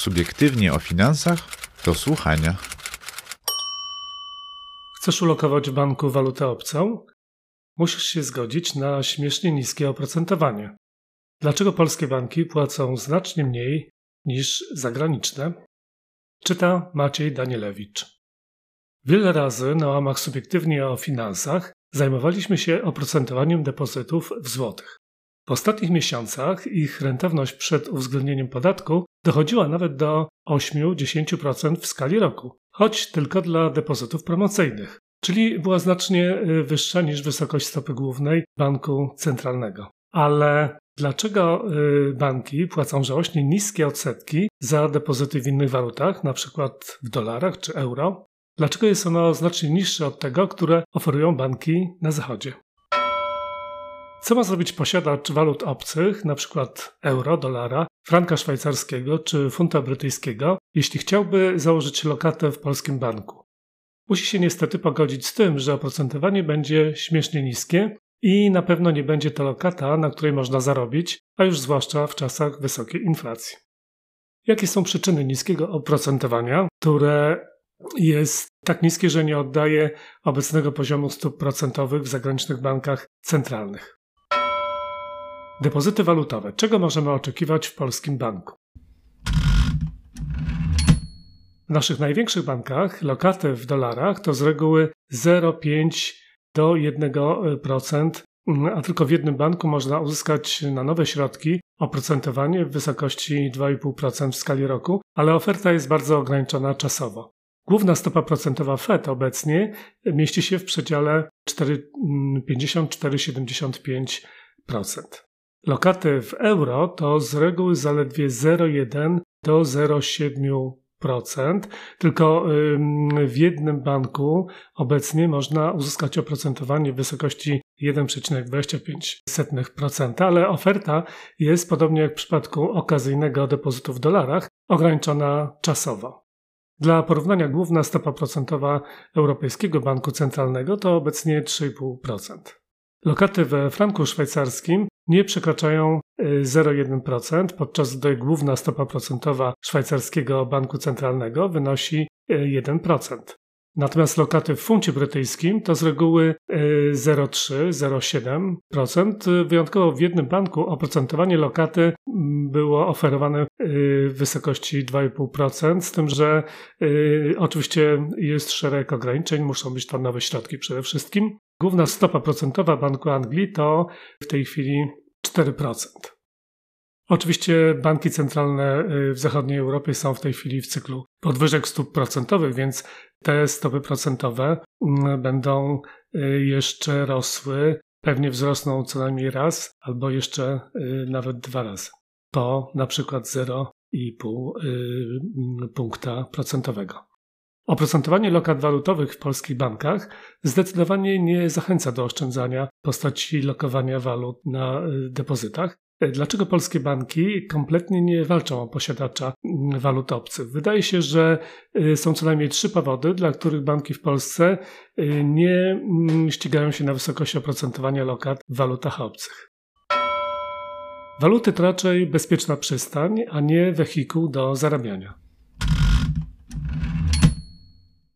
Subiektywnie o finansach do słuchania. Chcesz ulokować w banku walutę obcą? Musisz się zgodzić na śmiesznie niskie oprocentowanie. Dlaczego polskie banki płacą znacznie mniej niż zagraniczne? Czyta Maciej Danielewicz. Wiele razy na łamach subiektywnie o finansach zajmowaliśmy się oprocentowaniem depozytów w złotych. W ostatnich miesiącach ich rentowność przed uwzględnieniem podatku dochodziła nawet do 8-10% w skali roku, choć tylko dla depozytów promocyjnych, czyli była znacznie y, wyższa niż wysokość stopy głównej banku centralnego. Ale dlaczego y, banki płacą żałośnie niskie odsetki za depozyty w innych walutach, np. w dolarach czy euro? Dlaczego jest ono znacznie niższe od tego, które oferują banki na zachodzie? Co ma zrobić posiadacz walut obcych, np. euro, dolara, franka szwajcarskiego czy funta brytyjskiego, jeśli chciałby założyć lokatę w polskim banku? Musi się niestety pogodzić z tym, że oprocentowanie będzie śmiesznie niskie i na pewno nie będzie to lokata, na której można zarobić, a już zwłaszcza w czasach wysokiej inflacji. Jakie są przyczyny niskiego oprocentowania, które jest tak niskie, że nie oddaje obecnego poziomu stóp procentowych w zagranicznych bankach centralnych? Depozyty walutowe. Czego możemy oczekiwać w polskim banku? W naszych największych bankach lokaty w dolarach to z reguły 0,5 do 1%, a tylko w jednym banku można uzyskać na nowe środki oprocentowanie w wysokości 2,5% w skali roku, ale oferta jest bardzo ograniczona czasowo. Główna stopa procentowa FED obecnie mieści się w przedziale 4,50-4,75%. Lokaty w euro to z reguły zaledwie 0,1 do 0,7%. Tylko w jednym banku obecnie można uzyskać oprocentowanie w wysokości 1,25%, ale oferta jest, podobnie jak w przypadku okazyjnego depozytu w dolarach, ograniczona czasowo. Dla porównania główna stopa procentowa Europejskiego Banku Centralnego to obecnie 3,5%. Lokaty we franku szwajcarskim nie przekraczają 0,1%, y, podczas gdy główna stopa procentowa szwajcarskiego banku centralnego wynosi 1%. Y, Natomiast lokaty w funcie brytyjskim to z reguły 0,3-0,7%. Y, Wyjątkowo w jednym banku oprocentowanie lokaty mm, było oferowane w wysokości 2,5%, z tym, że oczywiście jest szereg ograniczeń, muszą być to nowe środki przede wszystkim. Główna stopa procentowa Banku Anglii to w tej chwili 4%. Oczywiście banki centralne y, w zachodniej Europie są w tej chwili w cyklu podwyżek stóp procentowych, więc te stopy procentowe mm, będą y, jeszcze rosły, pewnie wzrosną co najmniej raz albo jeszcze y, nawet dwa razy po na przykład 0,5 punkta procentowego. Oprocentowanie lokat walutowych w polskich bankach zdecydowanie nie zachęca do oszczędzania w postaci lokowania walut na y, depozytach. Dlaczego polskie banki kompletnie nie walczą o posiadacza mm, walut obcych? Wydaje się, że y, są co najmniej trzy powody, dla których banki w Polsce y, nie mm, ścigają się na wysokość oprocentowania lokat w walutach obcych. Waluty to raczej bezpieczna przystań, a nie wehikuł do zarabiania.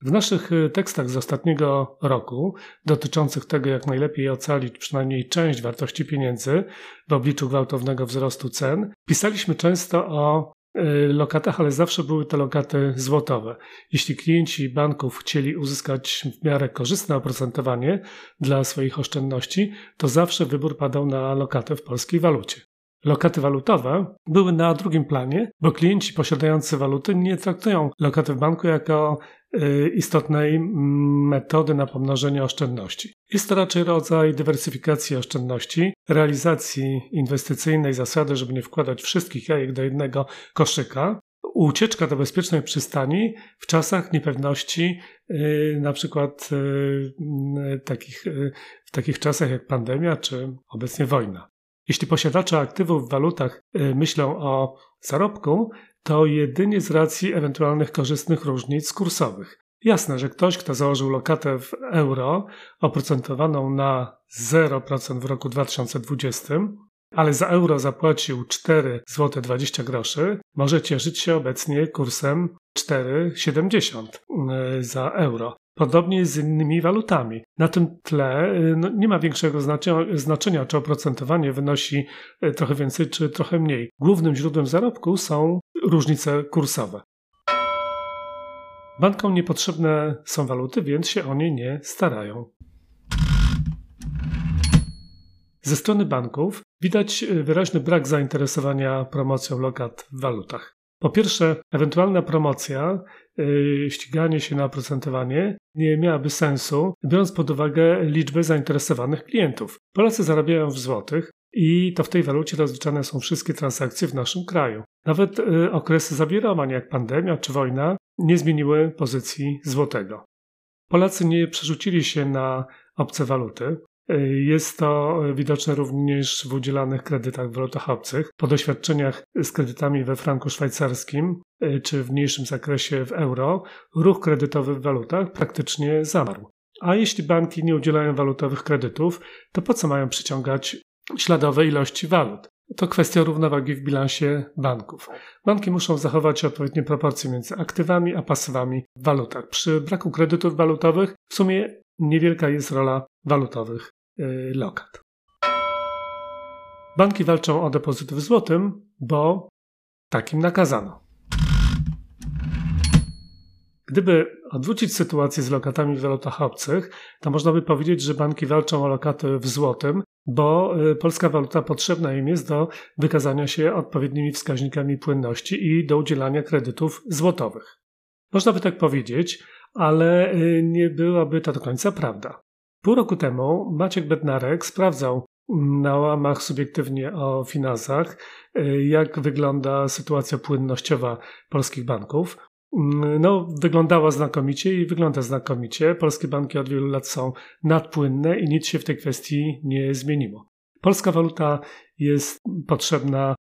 W naszych y, tekstach z ostatniego roku, dotyczących tego, jak najlepiej ocalić przynajmniej część wartości pieniędzy w obliczu gwałtownego wzrostu cen, pisaliśmy często o y, lokatach, ale zawsze były to lokaty złotowe. Jeśli klienci banków chcieli uzyskać w miarę korzystne oprocentowanie dla swoich oszczędności, to zawsze wybór padał na lokatę w polskiej walucie. Lokaty walutowe były na drugim planie, bo klienci posiadający waluty nie traktują lokaty w banku jako y, istotnej metody na pomnożenie oszczędności. Jest to raczej rodzaj dywersyfikacji oszczędności, realizacji inwestycyjnej zasady, żeby nie wkładać wszystkich jajek do jednego koszyka, ucieczka do bezpiecznej przystani w czasach niepewności, y, na przykład y, takich, w takich czasach jak pandemia czy obecnie wojna. Jeśli posiadacze aktywów w walutach y, myślą o zarobku, to jedynie z racji ewentualnych korzystnych różnic kursowych. Jasne, że ktoś, kto założył lokatę w euro oprocentowaną na 0% w roku 2020, ale za euro zapłacił 4,20 zł 20 groszy, może cieszyć się obecnie kursem 4,70 e, za euro. Podobnie jest z innymi walutami. Na tym tle e, no, nie ma większego znaczenia, znaczenia, czy oprocentowanie wynosi e, trochę więcej, czy trochę mniej. Głównym źródłem zarobku są różnice kursowe. Bankom niepotrzebne są waluty, więc się o nie nie starają. Ze strony banków widać e, wyraźny brak zainteresowania promocją lokat w walutach. Po pierwsze, ewentualna promocja, yy, ściganie się na oprocentowanie nie miałaby sensu, biorąc pod uwagę liczbę zainteresowanych klientów. Polacy zarabiają w złotych i to w tej walucie rozliczane są wszystkie transakcje w naszym kraju. Nawet yy, okresy zawirowań, jak pandemia czy wojna, nie zmieniły pozycji złotego. Polacy nie przerzucili się na obce waluty. Jest to widoczne również w udzielanych kredytach w obcych. Po doświadczeniach z kredytami we franku szwajcarskim e, czy w mniejszym zakresie w euro, ruch kredytowy w walutach praktycznie zamarł. A jeśli banki nie udzielają walutowych kredytów, to po co mają przyciągać śladowe ilości walut? To kwestia równowagi w bilansie banków. Banki muszą zachować odpowiednie proporcje między aktywami a pasywami w walutach. Przy braku kredytów walutowych w sumie niewielka jest rola walutowych y, lokat. Banki walczą o depozyty w złotym, bo takim nakazano. Gdyby odwrócić sytuację z lokatami w walutach obcych, to można by powiedzieć, że banki walczą o lokaty w złotym, bo y, polska waluta potrzebna im jest do wykazania się odpowiednimi wskaźnikami płynności i do udzielania kredytów złotowych. Można by tak powiedzieć, ale y, nie byłaby to do końca prawda. Pół roku temu Maciek Bednarek sprawdzał na łamach subiektywnie o finansach, y, jak wygląda sytuacja płynnościowa polskich banków. Mm, no, wyglądała znakomicie i wygląda znakomicie. Polskie banki od wielu lat są nadpłynne i nic się w tej kwestii nie zmieniło. Polska waluta jest potrzebna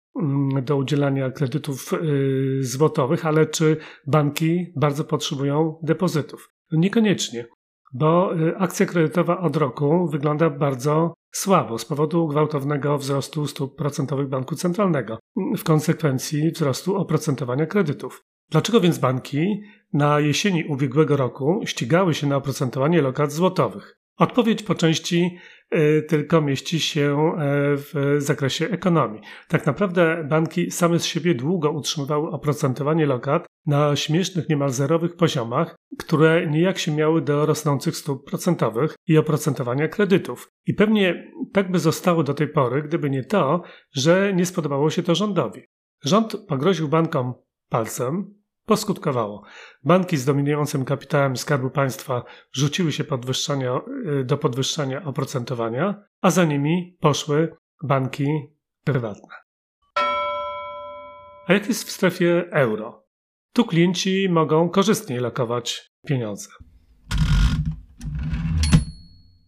do udzielania kredytów y, złotowych, ale czy banki bardzo potrzebują depozytów? No niekoniecznie, bo y, akcja kredytowa od roku wygląda bardzo słabo z powodu gwałtownego wzrostu stóp procentowych banku centralnego, w konsekwencji wzrostu oprocentowania kredytów. Dlaczego więc banki na jesieni ubiegłego roku ścigały się na oprocentowanie lokat złotowych? Odpowiedź po części y, tylko mieści się e, w zakresie ekonomii. Tak naprawdę banki same z siebie długo utrzymywały oprocentowanie lokat na śmiesznych, niemal zerowych poziomach, które nijak się miały do rosnących stóp procentowych i oprocentowania kredytów. I pewnie tak by zostało do tej pory, gdyby nie to, że nie spodobało się to rządowi. Rząd pogroził bankom palcem, poskutkowało. Banki z dominującym kapitałem Skarbu Państwa rzuciły się podwyższania, y, do podwyższania oprocentowania, a za nimi poszły banki prywatne. A jak jest w strefie euro? Tu klienci mogą korzystniej lokować pieniądze.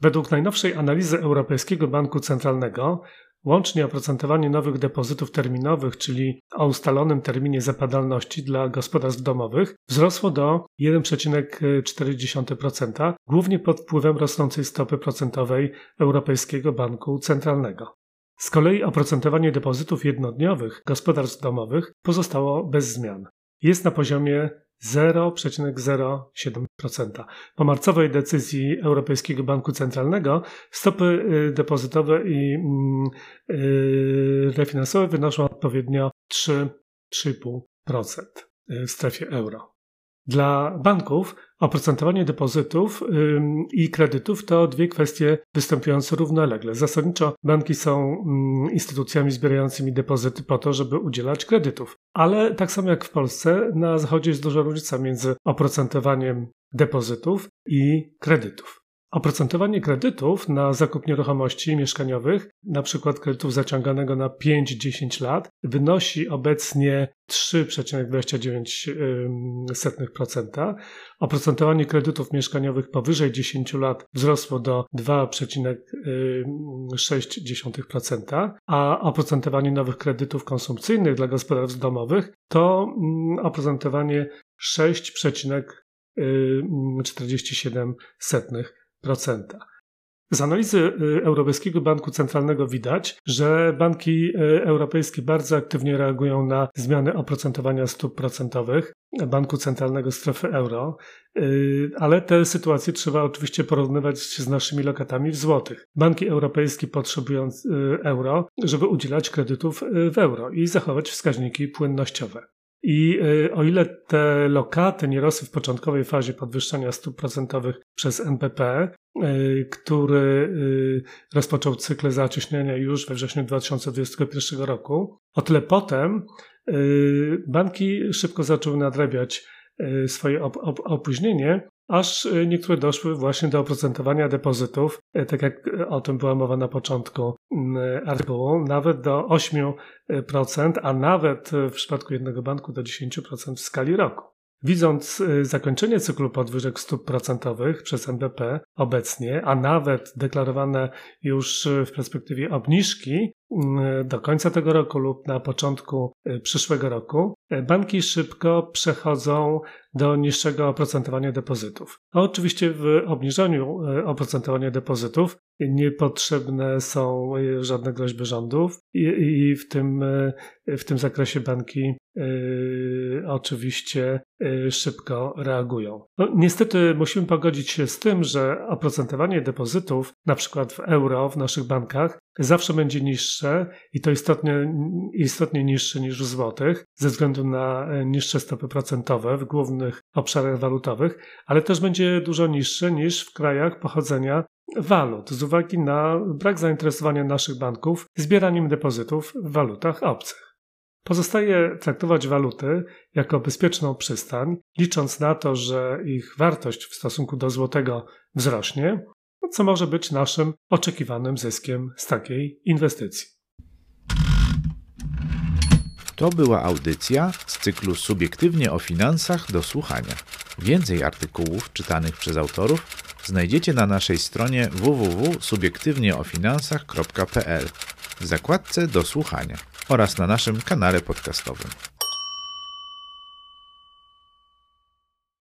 Według najnowszej analizy Europejskiego Banku Centralnego Łącznie oprocentowanie nowych depozytów terminowych, czyli o ustalonym terminie zapadalności dla gospodarstw domowych, wzrosło do 1,4%, głównie pod wpływem rosnącej stopy procentowej Europejskiego Banku Centralnego. Z kolei oprocentowanie depozytów jednodniowych gospodarstw domowych pozostało bez zmian. Jest na poziomie 0,07%. Po marcowej decyzji Europejskiego Banku Centralnego stopy y, depozytowe i mm, y, refinansowe wynoszą odpowiednio 3-3,5% w strefie euro. Dla banków oprocentowanie depozytów i kredytów to dwie kwestie występujące równolegle. Zasadniczo banki są instytucjami zbierającymi depozyty po to, żeby udzielać kredytów. Ale tak samo jak w Polsce, na Zachodzie jest duża różnica między oprocentowaniem depozytów i kredytów. Oprocentowanie kredytów na zakup nieruchomości mieszkaniowych, przykład kredytów zaciąganego na 5-10 lat, wynosi obecnie 3,29%. Oprocentowanie kredytów mieszkaniowych powyżej 10 lat wzrosło do 2,6%, a oprocentowanie nowych kredytów konsumpcyjnych dla gospodarstw domowych to mm, oprocentowanie 6,47%. Z analizy y, Europejskiego Banku Centralnego widać, że banki y, europejskie bardzo aktywnie reagują na zmiany oprocentowania stóp procentowych Banku Centralnego Strefy Euro, y, ale te sytuacje trzeba oczywiście porównywać z naszymi lokatami w złotych. Banki europejskie potrzebują euro, żeby udzielać kredytów w euro i zachować wskaźniki płynnościowe. I o ile te lokaty nie rosły w początkowej fazie podwyższania stóp procentowych przez NPP, E, który e, rozpoczął cykl zacieśniania już we wrześniu 2021 roku. O tyle potem e, banki szybko zaczęły nadrabiać swoje op op opóźnienie, aż niektóre doszły właśnie do oprocentowania depozytów, tak jak o tym była mowa na początku artykułu, nawet do 8%, a nawet w przypadku jednego banku do 10% w skali roku. Widząc y, zakończenie cyklu podwyżek stóp procentowych przez NBP obecnie, a nawet deklarowane już w perspektywie obniżki y, do końca tego roku lub na początku y, przyszłego roku, banki szybko przechodzą do niższego oprocentowania depozytów. A oczywiście w obniżeniu oprocentowania depozytów niepotrzebne są żadne groźby rządów i, i w, tym, w tym zakresie banki Yy, oczywiście yy, szybko reagują. No, niestety musimy pogodzić się z tym, że oprocentowanie depozytów, na przykład w euro w naszych bankach, zawsze będzie niższe i to istotnie, istotnie niższe niż w złotych, ze względu na e, niższe stopy procentowe w głównych obszarach walutowych, ale też będzie dużo niższe niż w krajach pochodzenia walut, z uwagi na brak zainteresowania naszych banków zbieraniem depozytów w walutach obcych. Pozostaje traktować waluty jako bezpieczną przystań, licząc na to, że ich wartość w stosunku do złotego wzrośnie, co może być naszym oczekiwanym zyskiem z takiej inwestycji. To była audycja z cyklu Subiektywnie o finansach do słuchania. Więcej artykułów czytanych przez autorów znajdziecie na naszej stronie www.subiektywnieofinansach.pl w zakładce do słuchania oraz na naszym kanale podcastowym.